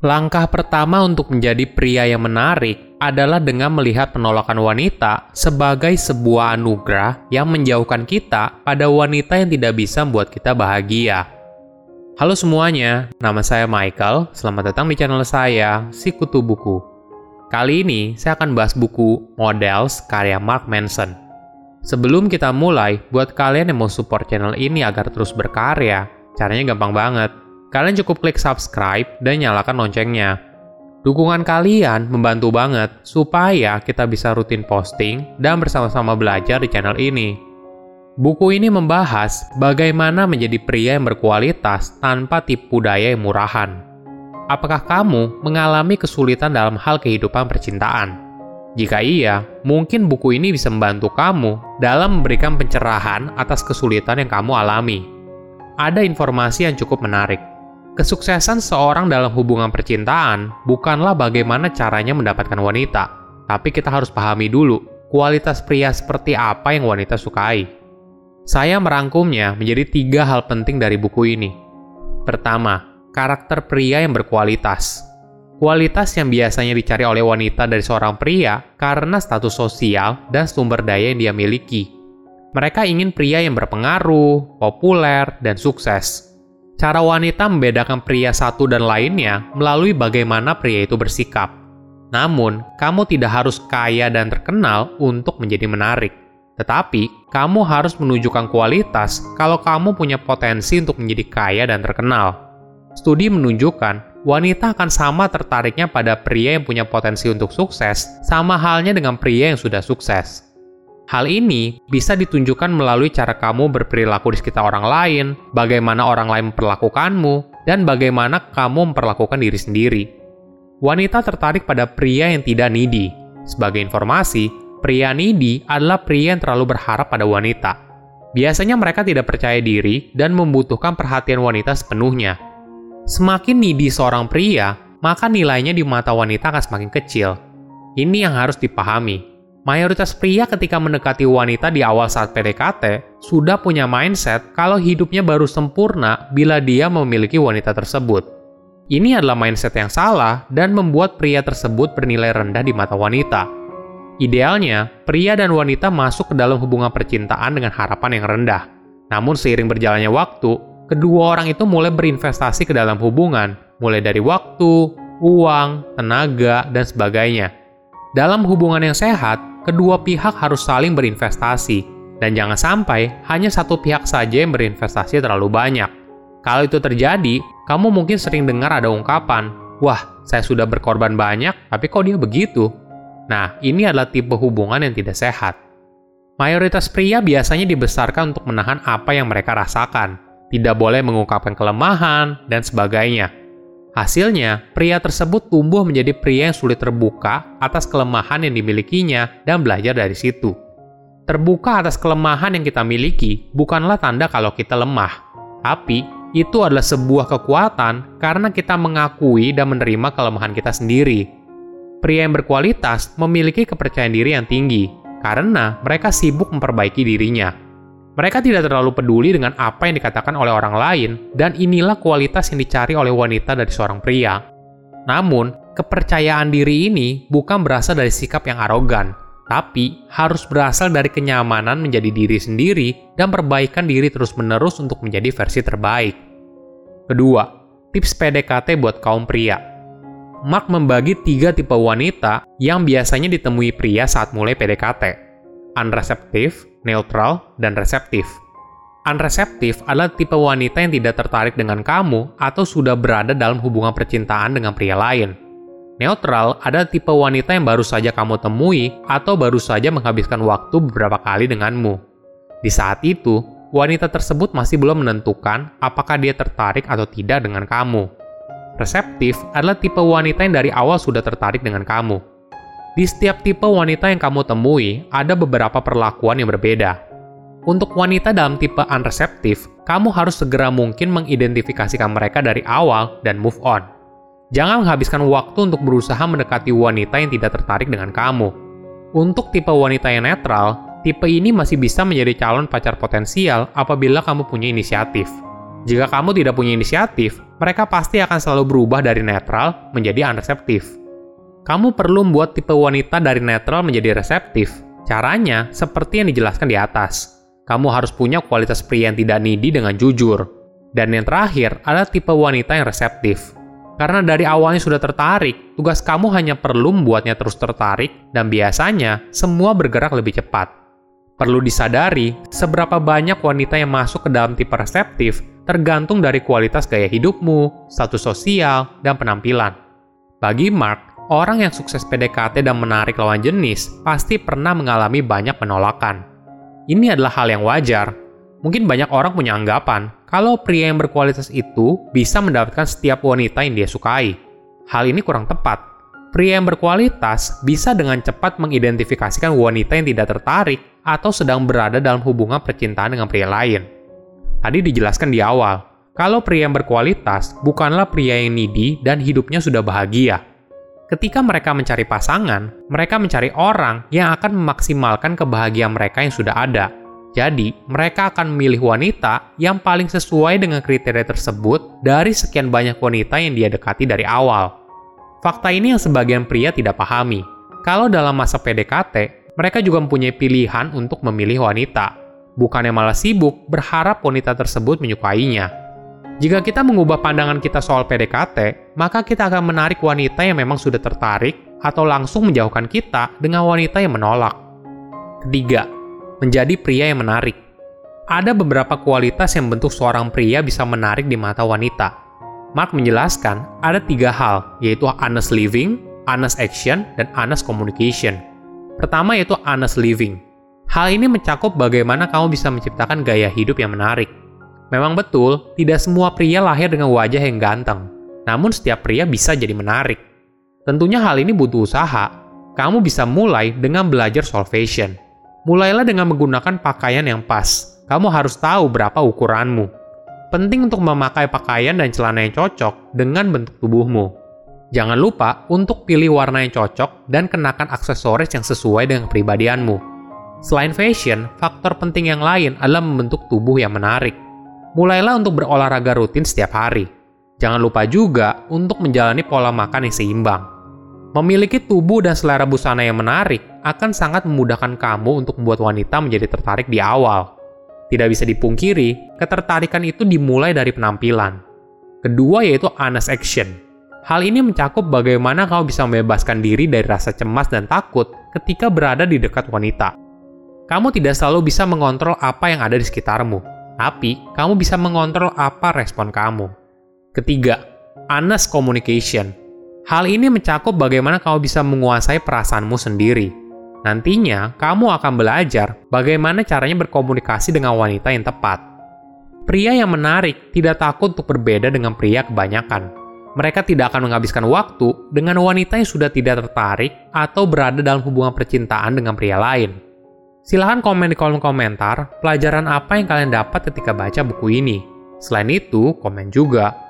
Langkah pertama untuk menjadi pria yang menarik adalah dengan melihat penolakan wanita sebagai sebuah anugerah yang menjauhkan kita pada wanita yang tidak bisa membuat kita bahagia. Halo semuanya, nama saya Michael. Selamat datang di channel saya, Si Kutu Buku. Kali ini saya akan bahas buku Models karya Mark Manson. Sebelum kita mulai, buat kalian yang mau support channel ini agar terus berkarya, caranya gampang banget Kalian cukup klik subscribe dan nyalakan loncengnya. Dukungan kalian membantu banget supaya kita bisa rutin posting dan bersama-sama belajar di channel ini. Buku ini membahas bagaimana menjadi pria yang berkualitas tanpa tipu daya yang murahan. Apakah kamu mengalami kesulitan dalam hal kehidupan percintaan? Jika iya, mungkin buku ini bisa membantu kamu dalam memberikan pencerahan atas kesulitan yang kamu alami. Ada informasi yang cukup menarik Kesuksesan seorang dalam hubungan percintaan bukanlah bagaimana caranya mendapatkan wanita, tapi kita harus pahami dulu kualitas pria seperti apa yang wanita sukai. Saya merangkumnya menjadi tiga hal penting dari buku ini. Pertama, karakter pria yang berkualitas. Kualitas yang biasanya dicari oleh wanita dari seorang pria karena status sosial dan sumber daya yang dia miliki. Mereka ingin pria yang berpengaruh, populer, dan sukses Cara wanita membedakan pria satu dan lainnya melalui bagaimana pria itu bersikap. Namun, kamu tidak harus kaya dan terkenal untuk menjadi menarik. Tetapi, kamu harus menunjukkan kualitas kalau kamu punya potensi untuk menjadi kaya dan terkenal. Studi menunjukkan wanita akan sama tertariknya pada pria yang punya potensi untuk sukses, sama halnya dengan pria yang sudah sukses. Hal ini bisa ditunjukkan melalui cara kamu berperilaku di sekitar orang lain, bagaimana orang lain memperlakukanmu, dan bagaimana kamu memperlakukan diri sendiri. Wanita tertarik pada pria yang tidak needy. Sebagai informasi, pria needy adalah pria yang terlalu berharap pada wanita. Biasanya mereka tidak percaya diri dan membutuhkan perhatian wanita sepenuhnya. Semakin needy seorang pria, maka nilainya di mata wanita akan semakin kecil. Ini yang harus dipahami Mayoritas pria ketika mendekati wanita di awal saat PDKT sudah punya mindset kalau hidupnya baru sempurna bila dia memiliki wanita tersebut. Ini adalah mindset yang salah dan membuat pria tersebut bernilai rendah di mata wanita. Idealnya, pria dan wanita masuk ke dalam hubungan percintaan dengan harapan yang rendah. Namun seiring berjalannya waktu, kedua orang itu mulai berinvestasi ke dalam hubungan, mulai dari waktu, uang, tenaga, dan sebagainya. Dalam hubungan yang sehat, kedua pihak harus saling berinvestasi, dan jangan sampai hanya satu pihak saja yang berinvestasi terlalu banyak. Kalau itu terjadi, kamu mungkin sering dengar ada ungkapan, "Wah, saya sudah berkorban banyak, tapi kok dia begitu?" Nah, ini adalah tipe hubungan yang tidak sehat. Mayoritas pria biasanya dibesarkan untuk menahan apa yang mereka rasakan, tidak boleh mengungkapkan kelemahan, dan sebagainya. Hasilnya, pria tersebut tumbuh menjadi pria yang sulit terbuka atas kelemahan yang dimilikinya dan belajar dari situ. Terbuka atas kelemahan yang kita miliki bukanlah tanda kalau kita lemah, tapi itu adalah sebuah kekuatan karena kita mengakui dan menerima kelemahan kita sendiri. Pria yang berkualitas memiliki kepercayaan diri yang tinggi karena mereka sibuk memperbaiki dirinya mereka tidak terlalu peduli dengan apa yang dikatakan oleh orang lain, dan inilah kualitas yang dicari oleh wanita dari seorang pria. Namun, kepercayaan diri ini bukan berasal dari sikap yang arogan, tapi harus berasal dari kenyamanan menjadi diri sendiri dan perbaikan diri terus-menerus untuk menjadi versi terbaik. Kedua, tips PDKT buat kaum pria. Mark membagi tiga tipe wanita yang biasanya ditemui pria saat mulai PDKT unreseptif, neutral, dan reseptif. Unreseptif adalah tipe wanita yang tidak tertarik dengan kamu atau sudah berada dalam hubungan percintaan dengan pria lain. Neutral adalah tipe wanita yang baru saja kamu temui atau baru saja menghabiskan waktu beberapa kali denganmu. Di saat itu, wanita tersebut masih belum menentukan apakah dia tertarik atau tidak dengan kamu. Reseptif adalah tipe wanita yang dari awal sudah tertarik dengan kamu. Di setiap tipe wanita yang kamu temui, ada beberapa perlakuan yang berbeda. Untuk wanita dalam tipe unreseptif, kamu harus segera mungkin mengidentifikasikan mereka dari awal dan move on. Jangan menghabiskan waktu untuk berusaha mendekati wanita yang tidak tertarik dengan kamu. Untuk tipe wanita yang netral, tipe ini masih bisa menjadi calon pacar potensial apabila kamu punya inisiatif. Jika kamu tidak punya inisiatif, mereka pasti akan selalu berubah dari netral menjadi unreseptif. Kamu perlu membuat tipe wanita dari netral menjadi reseptif. Caranya seperti yang dijelaskan di atas. Kamu harus punya kualitas pria yang tidak needy dengan jujur. Dan yang terakhir adalah tipe wanita yang reseptif. Karena dari awalnya sudah tertarik, tugas kamu hanya perlu membuatnya terus tertarik dan biasanya semua bergerak lebih cepat. Perlu disadari, seberapa banyak wanita yang masuk ke dalam tipe reseptif tergantung dari kualitas gaya hidupmu, status sosial, dan penampilan. Bagi Mark, orang yang sukses PDKT dan menarik lawan jenis pasti pernah mengalami banyak penolakan. Ini adalah hal yang wajar. Mungkin banyak orang punya anggapan kalau pria yang berkualitas itu bisa mendapatkan setiap wanita yang dia sukai. Hal ini kurang tepat. Pria yang berkualitas bisa dengan cepat mengidentifikasikan wanita yang tidak tertarik atau sedang berada dalam hubungan percintaan dengan pria lain. Tadi dijelaskan di awal, kalau pria yang berkualitas bukanlah pria yang needy dan hidupnya sudah bahagia. Ketika mereka mencari pasangan, mereka mencari orang yang akan memaksimalkan kebahagiaan mereka yang sudah ada. Jadi, mereka akan memilih wanita yang paling sesuai dengan kriteria tersebut dari sekian banyak wanita yang dia dekati dari awal. Fakta ini yang sebagian pria tidak pahami. Kalau dalam masa PDKT, mereka juga mempunyai pilihan untuk memilih wanita. Bukannya malah sibuk berharap wanita tersebut menyukainya. Jika kita mengubah pandangan kita soal PDKT, maka kita akan menarik wanita yang memang sudah tertarik atau langsung menjauhkan kita dengan wanita yang menolak. Ketiga, menjadi pria yang menarik. Ada beberapa kualitas yang bentuk seorang pria bisa menarik di mata wanita. Mark menjelaskan ada tiga hal, yaitu honest living, honest action, dan honest communication. Pertama yaitu honest living. Hal ini mencakup bagaimana kamu bisa menciptakan gaya hidup yang menarik. Memang betul, tidak semua pria lahir dengan wajah yang ganteng. Namun setiap pria bisa jadi menarik. Tentunya hal ini butuh usaha. Kamu bisa mulai dengan belajar soal fashion. Mulailah dengan menggunakan pakaian yang pas. Kamu harus tahu berapa ukuranmu. Penting untuk memakai pakaian dan celana yang cocok dengan bentuk tubuhmu. Jangan lupa untuk pilih warna yang cocok dan kenakan aksesoris yang sesuai dengan kepribadianmu. Selain fashion, faktor penting yang lain adalah membentuk tubuh yang menarik mulailah untuk berolahraga rutin setiap hari. Jangan lupa juga untuk menjalani pola makan yang seimbang. Memiliki tubuh dan selera busana yang menarik akan sangat memudahkan kamu untuk membuat wanita menjadi tertarik di awal. Tidak bisa dipungkiri, ketertarikan itu dimulai dari penampilan. Kedua yaitu honest action. Hal ini mencakup bagaimana kamu bisa membebaskan diri dari rasa cemas dan takut ketika berada di dekat wanita. Kamu tidak selalu bisa mengontrol apa yang ada di sekitarmu, tapi kamu bisa mengontrol apa respon kamu. Ketiga, honest communication. Hal ini mencakup bagaimana kamu bisa menguasai perasaanmu sendiri. Nantinya, kamu akan belajar bagaimana caranya berkomunikasi dengan wanita yang tepat. Pria yang menarik tidak takut untuk berbeda dengan pria kebanyakan. Mereka tidak akan menghabiskan waktu dengan wanita yang sudah tidak tertarik atau berada dalam hubungan percintaan dengan pria lain. Silahkan komen di kolom komentar pelajaran apa yang kalian dapat ketika baca buku ini. Selain itu, komen juga